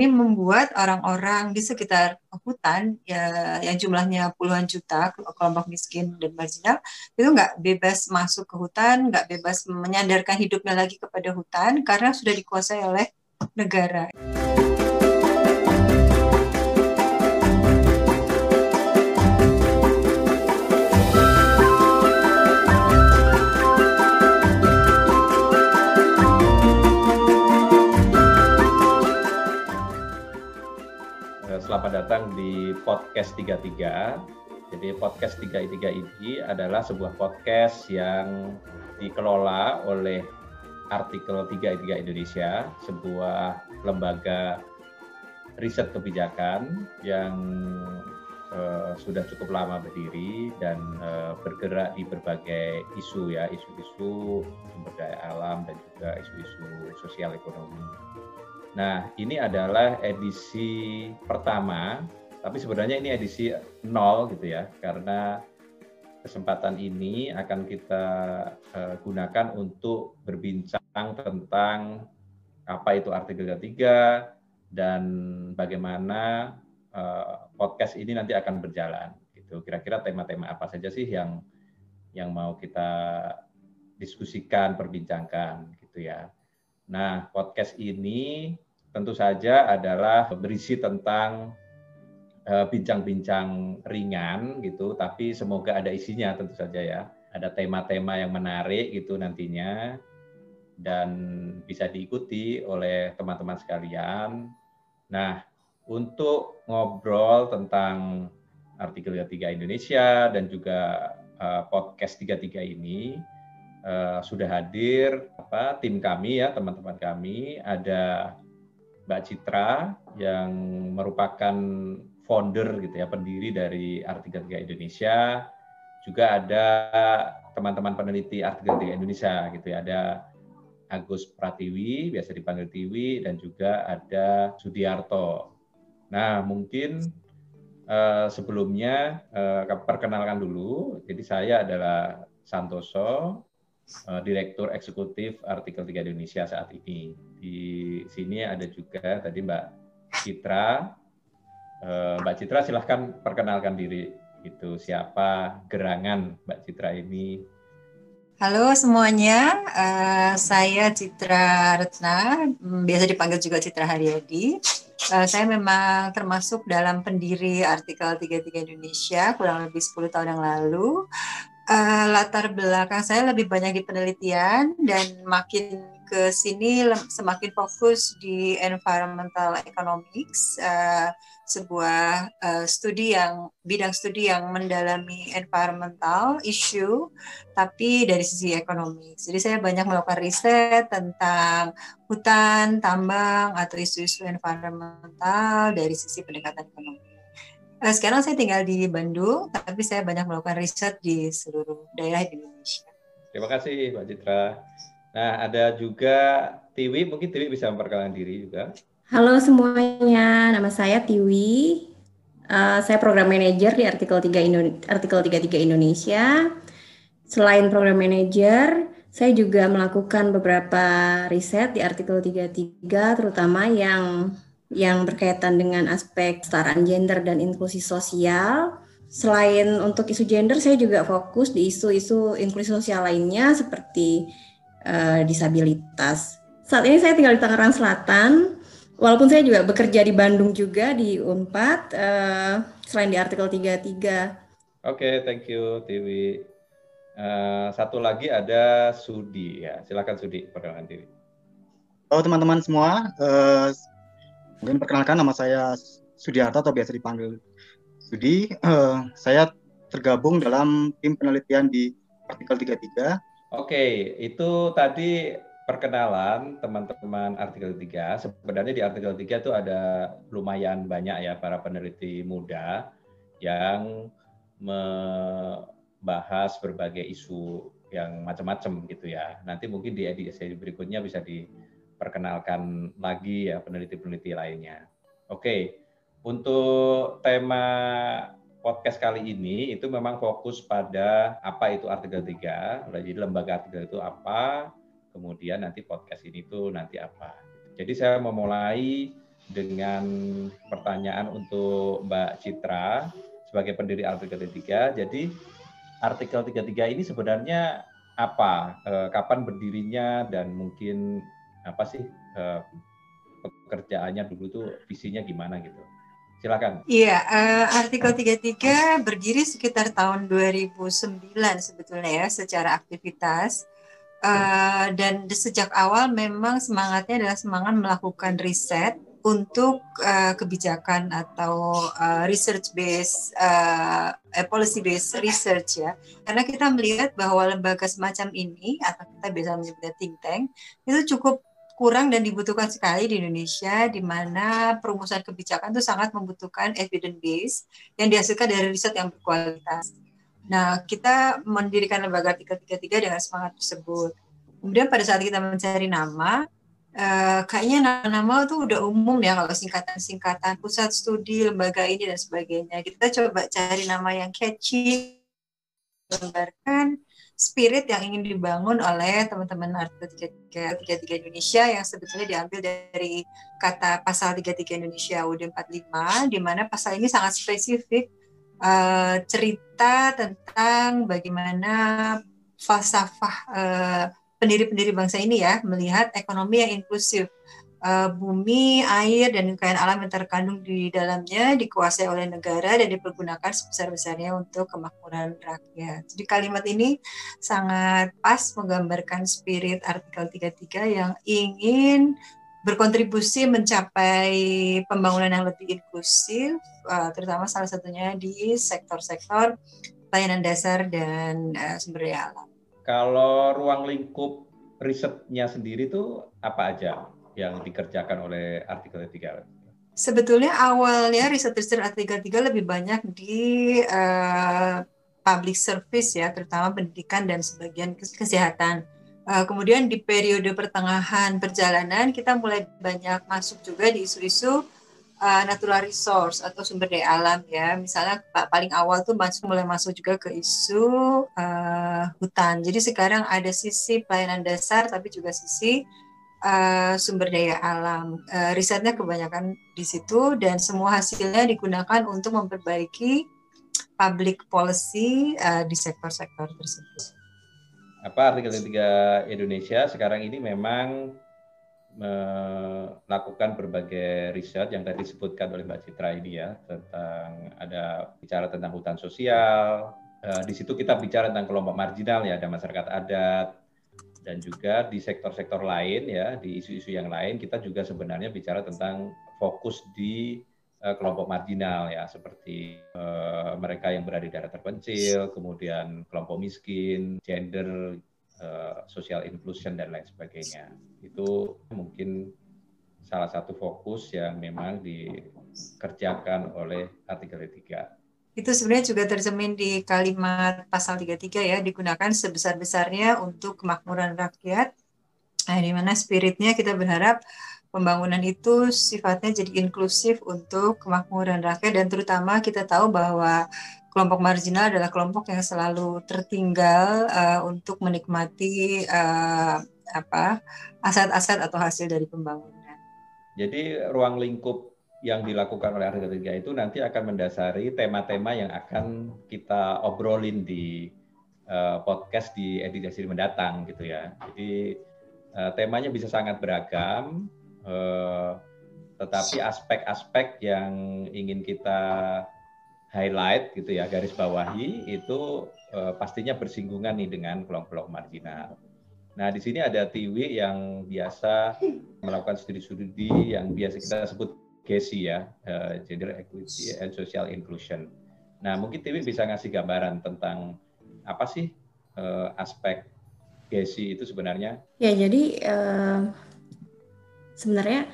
ini membuat orang-orang di sekitar hutan ya, yang jumlahnya puluhan juta kelompok miskin dan marginal itu nggak bebas masuk ke hutan, nggak bebas menyandarkan hidupnya lagi kepada hutan karena sudah dikuasai oleh negara. Selamat datang di podcast 33. Jadi podcast 33 ini adalah sebuah podcast yang dikelola oleh Artikel 33 Indonesia, sebuah lembaga riset kebijakan yang uh, sudah cukup lama berdiri dan uh, bergerak di berbagai isu ya, isu-isu sumber daya alam dan juga isu-isu sosial ekonomi. Nah, ini adalah edisi pertama, tapi sebenarnya ini edisi nol gitu ya, karena kesempatan ini akan kita uh, gunakan untuk berbincang tentang apa itu artikel 3 dan bagaimana uh, podcast ini nanti akan berjalan gitu. Kira-kira tema-tema apa saja sih yang yang mau kita diskusikan, perbincangkan gitu ya. Nah, podcast ini tentu saja adalah berisi tentang eh, bincang-bincang ringan gitu, tapi semoga ada isinya tentu saja ya. Ada tema-tema yang menarik gitu nantinya dan bisa diikuti oleh teman-teman sekalian. Nah, untuk ngobrol tentang artikel 33 Indonesia dan juga uh, podcast 33 ini, uh, sudah hadir apa tim kami ya teman-teman kami ada Mbak Citra yang merupakan founder gitu ya pendiri dari Artikel 3 Indonesia juga ada teman-teman peneliti Artikel 3 Indonesia gitu ya ada Agus Pratiwi biasa dipanggil Tiwi dan juga ada Sudiarto. Nah mungkin uh, sebelumnya uh, perkenalkan dulu. Jadi saya adalah Santoso, uh, Direktur Eksekutif Artikel 3 Indonesia saat ini. Di sini ada juga tadi Mbak Citra. Uh, Mbak Citra silahkan perkenalkan diri. Itu siapa gerangan Mbak Citra ini? Halo semuanya, uh, saya Citra Retna, biasa dipanggil juga Citra Haryadi. Saya memang termasuk dalam pendiri artikel 33 Indonesia kurang lebih 10 tahun yang lalu uh, latar belakang saya lebih banyak di penelitian dan makin ke sini semakin fokus di environmental economics, uh, sebuah uh, studi yang bidang studi yang mendalami environmental issue, tapi dari sisi ekonomi. Jadi saya banyak melakukan riset tentang hutan, tambang atau isu-isu environmental dari sisi pendekatan ekonomi. Uh, sekarang saya tinggal di Bandung, tapi saya banyak melakukan riset di seluruh daerah di Indonesia. Terima kasih, Mbak Citra. Nah, ada juga Tiwi, mungkin Tiwi bisa memperkenalkan diri juga. Halo semuanya, nama saya Tiwi. Uh, saya program manager di artikel 3 Indo artikel 33 Indonesia. Selain program manager, saya juga melakukan beberapa riset di artikel 33 terutama yang yang berkaitan dengan aspek kesetaraan gender dan inklusi sosial. Selain untuk isu gender, saya juga fokus di isu-isu inklusi sosial lainnya seperti uh, disabilitas. Saat ini saya tinggal di Tangerang Selatan, walaupun saya juga bekerja di Bandung juga di Unpad, uh, selain di artikel 33. Oke, okay, thank you, Tiwi. Uh, satu lagi ada Sudi ya, silakan Sudi perkenalkan diri. Halo teman-teman semua, uh, Mungkin perkenalkan nama saya Sudiarto atau biasa dipanggil Sudi. Uh, saya tergabung dalam tim penelitian di artikel 33. Oke, itu tadi perkenalan teman-teman artikel 3. Sebenarnya di artikel 3 itu ada lumayan banyak ya para peneliti muda yang membahas berbagai isu yang macam-macam gitu ya. Nanti mungkin di edisi berikutnya bisa di perkenalkan lagi ya peneliti-peneliti lainnya. Oke, untuk tema podcast kali ini itu memang fokus pada apa itu artikel 3, jadi lembaga artikel itu apa, kemudian nanti podcast ini tuh nanti apa. Jadi saya memulai dengan pertanyaan untuk Mbak Citra sebagai pendiri artikel 33. Jadi artikel 33 ini sebenarnya apa? Eh, kapan berdirinya dan mungkin apa sih eh, pekerjaannya dulu tuh visinya gimana gitu? Silakan. Iya, uh, artikel 33 berdiri sekitar tahun 2009 sebetulnya ya secara aktivitas. Uh, dan sejak awal memang semangatnya adalah semangat melakukan riset untuk uh, kebijakan atau uh, research based uh, policy based research ya karena kita melihat bahwa lembaga semacam ini atau kita biasa menyebutnya think tank itu cukup kurang dan dibutuhkan sekali di Indonesia di mana perumusan kebijakan itu sangat membutuhkan evidence base yang dihasilkan dari riset yang berkualitas. Nah, kita mendirikan lembaga 333 dengan semangat tersebut. Kemudian pada saat kita mencari nama, Uh, kayaknya nama-nama itu udah umum ya kalau singkatan-singkatan pusat studi lembaga ini dan sebagainya. Kita coba cari nama yang catchy, menggambarkan spirit yang ingin dibangun oleh teman-teman artikel 33 Indonesia yang sebetulnya diambil dari kata pasal 33 Indonesia UUD 45 di mana pasal ini sangat spesifik uh, cerita tentang bagaimana falsafah uh, pendiri-pendiri bangsa ini ya melihat ekonomi yang inklusif. Uh, bumi, air, dan kekayaan alam yang terkandung di dalamnya dikuasai oleh negara dan dipergunakan sebesar-besarnya untuk kemakmuran rakyat. Jadi kalimat ini sangat pas menggambarkan spirit artikel 33 yang ingin berkontribusi mencapai pembangunan yang lebih inklusif, uh, terutama salah satunya di sektor-sektor pelayanan dasar dan uh, sumber daya alam. Kalau ruang lingkup risetnya sendiri itu apa aja yang dikerjakan oleh artikel 3? Sebetulnya awalnya riset-riset artikel 3 lebih banyak di uh, public service ya, terutama pendidikan dan sebagian kesehatan. Uh, kemudian di periode pertengahan perjalanan kita mulai banyak masuk juga di isu-isu uh, natural resource atau sumber daya alam ya. Misalnya paling awal tuh masuk mulai masuk juga ke isu uh, hutan. Jadi sekarang ada sisi pelayanan dasar tapi juga sisi uh, sumber daya alam. Uh, risetnya kebanyakan di situ dan semua hasilnya digunakan untuk memperbaiki public policy uh, di sektor-sektor tersebut. Apa artikel 3 Indonesia sekarang ini memang melakukan berbagai riset yang tadi disebutkan oleh Mbak Citra ini ya tentang ada bicara tentang hutan sosial eh, di situ kita bicara tentang kelompok marginal ya ada masyarakat adat dan juga di sektor-sektor lain ya di isu-isu yang lain kita juga sebenarnya bicara tentang fokus di eh, kelompok marginal ya seperti uh, mereka yang berada di daerah terpencil kemudian kelompok miskin gender uh, social inclusion dan lain sebagainya. Itu mungkin salah satu fokus yang memang dikerjakan oleh artikel 3. Itu sebenarnya juga tercermin di kalimat pasal 33 ya, digunakan sebesar-besarnya untuk kemakmuran rakyat. Nah, di mana spiritnya kita berharap pembangunan itu sifatnya jadi inklusif untuk kemakmuran rakyat dan terutama kita tahu bahwa kelompok marginal adalah kelompok yang selalu tertinggal uh, untuk menikmati uh, apa aset-aset atau hasil dari pembangunan. Jadi ruang lingkup yang dilakukan oleh artikel 3 itu nanti akan mendasari tema-tema yang akan kita obrolin di uh, podcast di edisi mendatang gitu ya. Jadi uh, temanya bisa sangat beragam, uh, tetapi aspek-aspek yang ingin kita highlight gitu ya garis bawahi itu uh, pastinya bersinggungan nih dengan kelompok marginal. Nah di sini ada Tiwi yang biasa melakukan studi-studi yang biasa kita sebut GESI ya, uh, Gender Equity and Social Inclusion. Nah mungkin Tiwi bisa ngasih gambaran tentang apa sih uh, aspek GESI itu sebenarnya? Ya jadi uh, sebenarnya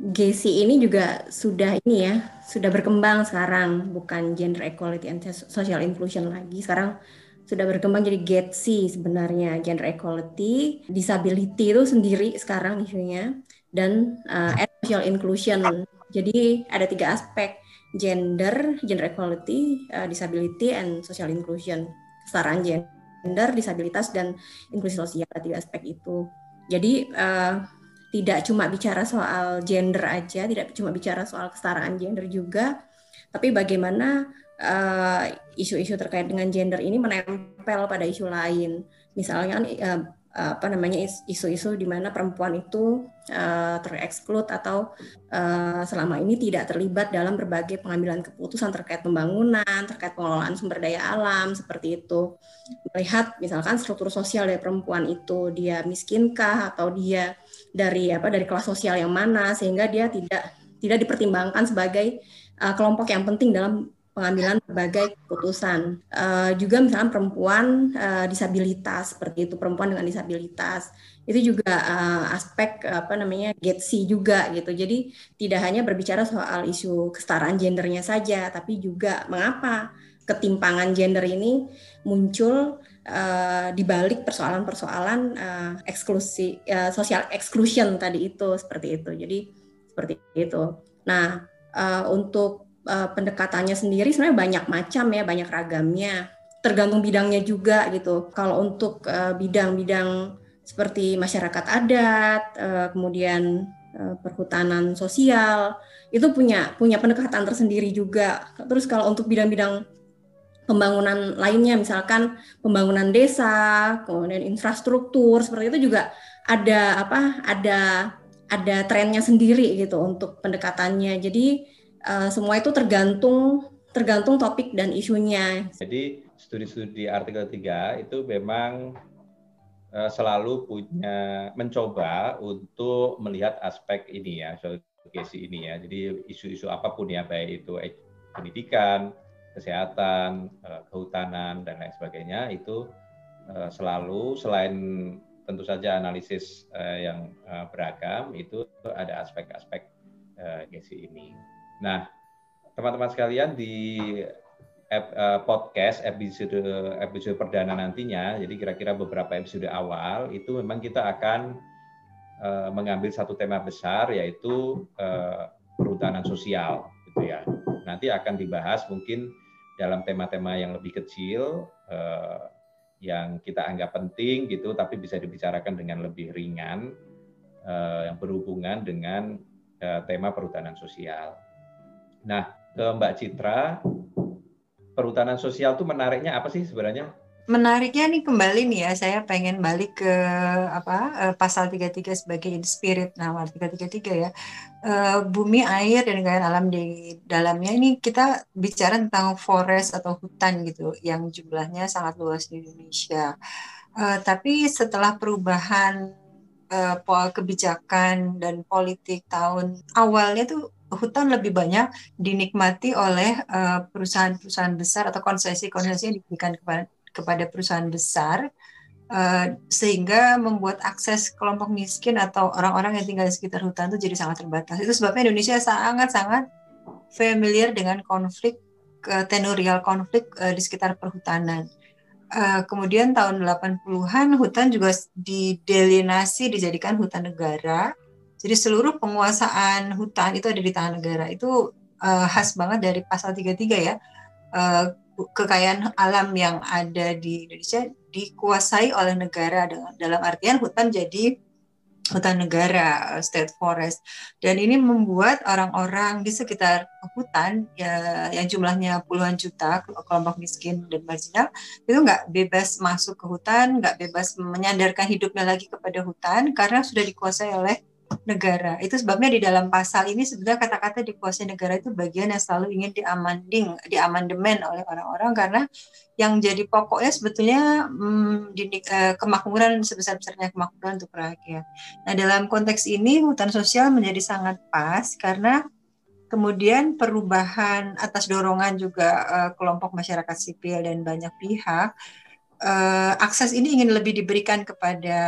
GESI ini juga sudah ini ya, sudah berkembang sekarang, bukan gender equality and social inclusion lagi. Sekarang sudah berkembang jadi GETSI sebenarnya, gender equality, disability itu sendiri sekarang isunya, dan uh, social inclusion. Jadi ada tiga aspek, gender, gender equality, uh, disability, and social inclusion. Kesetaraan gender, disabilitas, dan inklusi sosial, tiga aspek itu. Jadi uh, tidak cuma bicara soal gender aja, tidak cuma bicara soal kesetaraan gender juga, tapi bagaimana eh, isu-isu uh, terkait dengan gender ini menempel pada isu lain. Misalnya uh, apa namanya isu-isu di mana perempuan itu uh, tereksklud atau uh, selama ini tidak terlibat dalam berbagai pengambilan keputusan terkait pembangunan, terkait pengelolaan sumber daya alam seperti itu. Melihat misalkan struktur sosial dari perempuan itu dia miskinkah atau dia dari apa dari kelas sosial yang mana sehingga dia tidak tidak dipertimbangkan sebagai uh, kelompok yang penting dalam pengambilan berbagai keputusan. Uh, juga misalnya perempuan uh, disabilitas seperti itu perempuan dengan disabilitas itu juga uh, aspek apa namanya getsi juga gitu. Jadi tidak hanya berbicara soal isu kesetaraan gendernya saja, tapi juga mengapa ketimpangan gender ini muncul uh, di balik persoalan-persoalan uh, eksklusi uh, social exclusion tadi itu seperti itu. Jadi seperti itu. Nah, uh, untuk uh, pendekatannya sendiri sebenarnya banyak macam ya, banyak ragamnya. Tergantung bidangnya juga gitu. Kalau untuk bidang bidang-bidang seperti masyarakat adat, uh, kemudian uh, perhutanan sosial, itu punya punya pendekatan tersendiri juga. Terus kalau untuk bidang-bidang pembangunan lainnya, misalkan pembangunan desa, kemudian infrastruktur, seperti itu juga ada apa? Ada ada trennya sendiri gitu untuk pendekatannya. Jadi uh, semua itu tergantung tergantung topik dan isunya. Jadi studi-studi artikel 3 itu memang uh, selalu punya mencoba untuk melihat aspek ini ya, soal ini ya. Jadi isu-isu apa pun ya, baik itu pendidikan, kesehatan, uh, kehutanan dan lain sebagainya itu selalu selain tentu saja analisis yang beragam itu ada aspek-aspek GESI ini. Nah, teman-teman sekalian di uh, podcast episode episode perdana nantinya, jadi kira-kira beberapa episode awal itu memang kita akan uh, mengambil satu tema besar yaitu uh, perhutanan sosial, gitu ya. Nanti akan dibahas mungkin dalam tema-tema yang lebih kecil, yang kita anggap penting gitu, tapi bisa dibicarakan dengan lebih ringan, yang berhubungan dengan tema perhutanan sosial. Nah, ke Mbak Citra, perhutanan sosial itu menariknya apa sih sebenarnya? Menariknya nih kembali nih ya, saya pengen balik ke apa eh, pasal 33 sebagai spirit nama artikel 33 ya. Eh, bumi, air dan kekayaan alam di dalamnya ini kita bicara tentang forest atau hutan gitu yang jumlahnya sangat luas di Indonesia. Eh, tapi setelah perubahan kebijakan dan politik tahun awalnya tuh hutan lebih banyak dinikmati oleh eh, perusahaan-perusahaan besar atau konsesi-konsesi yang diberikan kepada, kepada perusahaan besar uh, sehingga membuat akses kelompok miskin atau orang-orang yang tinggal di sekitar hutan itu jadi sangat terbatas. Itu sebabnya Indonesia sangat-sangat familiar dengan konflik uh, tenurial konflik di sekitar perhutanan. Kemudian tahun 80-an hutan juga didelinasi dijadikan hutan negara jadi seluruh penguasaan hutan itu ada di tangan negara. Itu uh, khas banget dari pasal 33 ya. Uh, kekayaan alam yang ada di Indonesia dikuasai oleh negara dalam artian hutan jadi hutan negara, state forest. Dan ini membuat orang-orang di sekitar hutan ya, yang jumlahnya puluhan juta kelompok miskin dan marginal itu nggak bebas masuk ke hutan, nggak bebas menyandarkan hidupnya lagi kepada hutan karena sudah dikuasai oleh negara. Itu sebabnya di dalam pasal ini sebenarnya kata-kata dikuasai negara itu bagian yang selalu ingin diamanding, diamandemen oleh orang-orang karena yang jadi pokoknya sebetulnya hmm, uh, kemakmuran sebesar-besarnya kemakmuran untuk rakyat. Nah, dalam konteks ini hutan sosial menjadi sangat pas karena kemudian perubahan atas dorongan juga uh, kelompok masyarakat sipil dan banyak pihak uh, akses ini ingin lebih diberikan kepada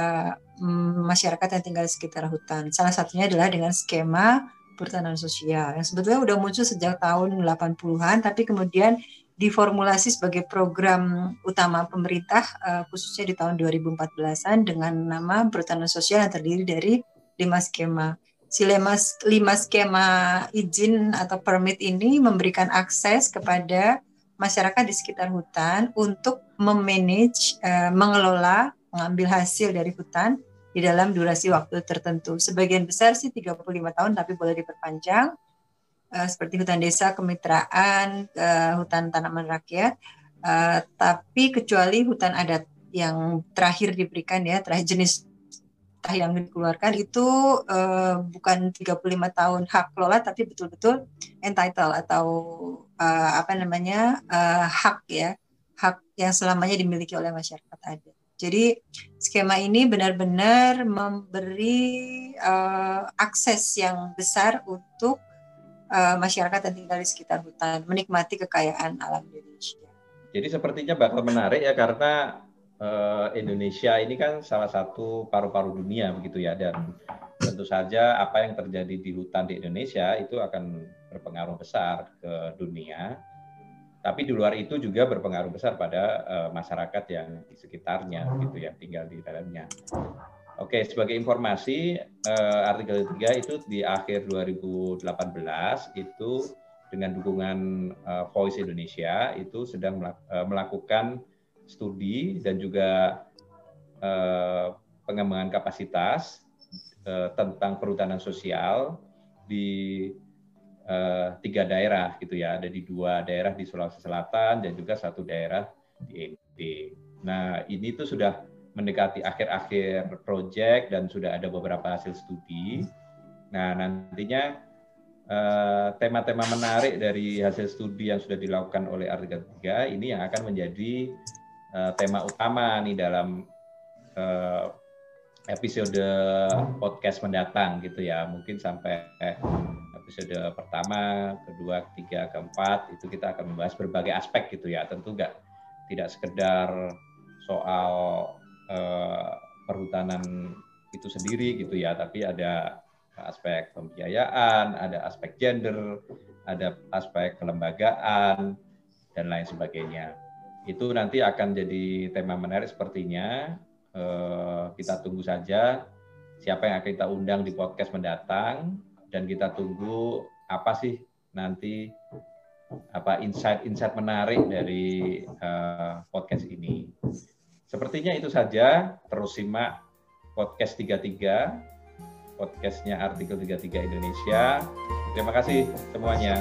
um, masyarakat yang tinggal di sekitar hutan. Salah satunya adalah dengan skema perhutanan sosial yang sebetulnya sudah muncul sejak tahun 80-an tapi kemudian diformulasi sebagai program utama pemerintah uh, khususnya di tahun 2014-an dengan nama perhutanan sosial yang terdiri dari lima skema. Si lima, lima skema izin atau permit ini memberikan akses kepada masyarakat di sekitar hutan untuk memanage, uh, mengelola, mengambil hasil dari hutan di dalam durasi waktu tertentu. Sebagian besar sih 35 tahun tapi boleh diperpanjang uh, seperti hutan desa, kemitraan, uh, hutan tanaman rakyat. Uh, tapi kecuali hutan adat yang terakhir diberikan ya, terakhir jenis yang dikeluarkan itu uh, bukan 35 tahun hak kelola tapi betul-betul entitle atau uh, apa namanya uh, hak ya hak yang selamanya dimiliki oleh masyarakat adat. Jadi skema ini benar-benar memberi uh, akses yang besar untuk uh, masyarakat yang tinggal di sekitar hutan menikmati kekayaan alam Indonesia. Jadi sepertinya bakal menarik ya karena Indonesia ini kan salah satu paru-paru dunia begitu ya dan tentu saja apa yang terjadi di hutan di Indonesia itu akan berpengaruh besar ke dunia tapi di luar itu juga berpengaruh besar pada uh, masyarakat yang di sekitarnya gitu yang tinggal di dalamnya. Oke, sebagai informasi uh, artikel 3 itu di akhir 2018 itu dengan dukungan uh, Voice Indonesia itu sedang melakukan studi dan juga uh, pengembangan kapasitas uh, tentang perhutanan sosial di uh, tiga daerah gitu ya, ada di dua daerah di Sulawesi Selatan dan juga satu daerah di NTB. Nah ini tuh sudah mendekati akhir-akhir proyek dan sudah ada beberapa hasil studi. Nah nantinya eh, tema-tema menarik dari hasil studi yang sudah dilakukan oleh artikel 3 ini yang akan menjadi uh, tema utama nih dalam uh, episode podcast mendatang gitu ya mungkin sampai episode pertama, kedua, ketiga, keempat itu kita akan membahas berbagai aspek gitu ya. Tentu nggak tidak sekedar soal eh, perhutanan itu sendiri gitu ya, tapi ada aspek pembiayaan, ada aspek gender, ada aspek kelembagaan dan lain sebagainya. Itu nanti akan jadi tema menarik sepertinya. Eh, kita tunggu saja siapa yang akan kita undang di podcast mendatang dan kita tunggu apa sih nanti apa insight-insight menarik dari uh, podcast ini. Sepertinya itu saja. Terus simak podcast 33, podcastnya Artikel 33 Indonesia. Terima kasih semuanya.